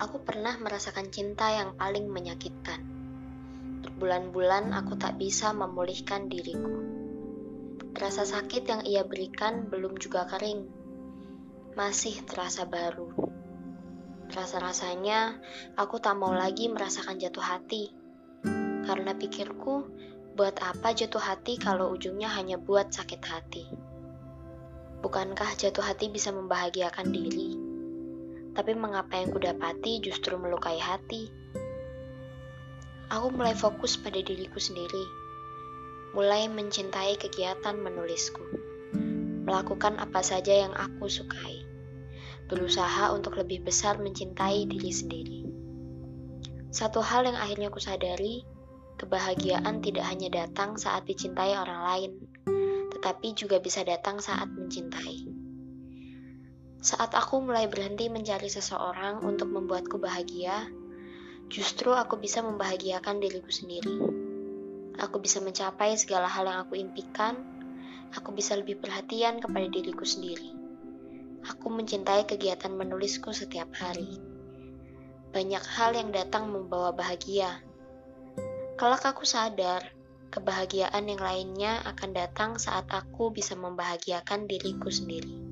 Aku pernah merasakan cinta yang paling menyakitkan. Berbulan-bulan aku tak bisa memulihkan diriku. Rasa sakit yang ia berikan belum juga kering. Masih terasa baru. Rasa-rasanya aku tak mau lagi merasakan jatuh hati. Karena pikirku, buat apa jatuh hati kalau ujungnya hanya buat sakit hati? Bukankah jatuh hati bisa membahagiakan diri? Tapi mengapa yang kudapati justru melukai hati? Aku mulai fokus pada diriku sendiri. Mulai mencintai kegiatan menulisku. Melakukan apa saja yang aku sukai. Berusaha untuk lebih besar mencintai diri sendiri. Satu hal yang akhirnya kusadari, kebahagiaan tidak hanya datang saat dicintai orang lain, tetapi juga bisa datang saat mencintai. Saat aku mulai berhenti mencari seseorang untuk membuatku bahagia, justru aku bisa membahagiakan diriku sendiri. Aku bisa mencapai segala hal yang aku impikan, aku bisa lebih perhatian kepada diriku sendiri. Aku mencintai kegiatan menulisku setiap hari. Banyak hal yang datang membawa bahagia. Kelak aku sadar, kebahagiaan yang lainnya akan datang saat aku bisa membahagiakan diriku sendiri.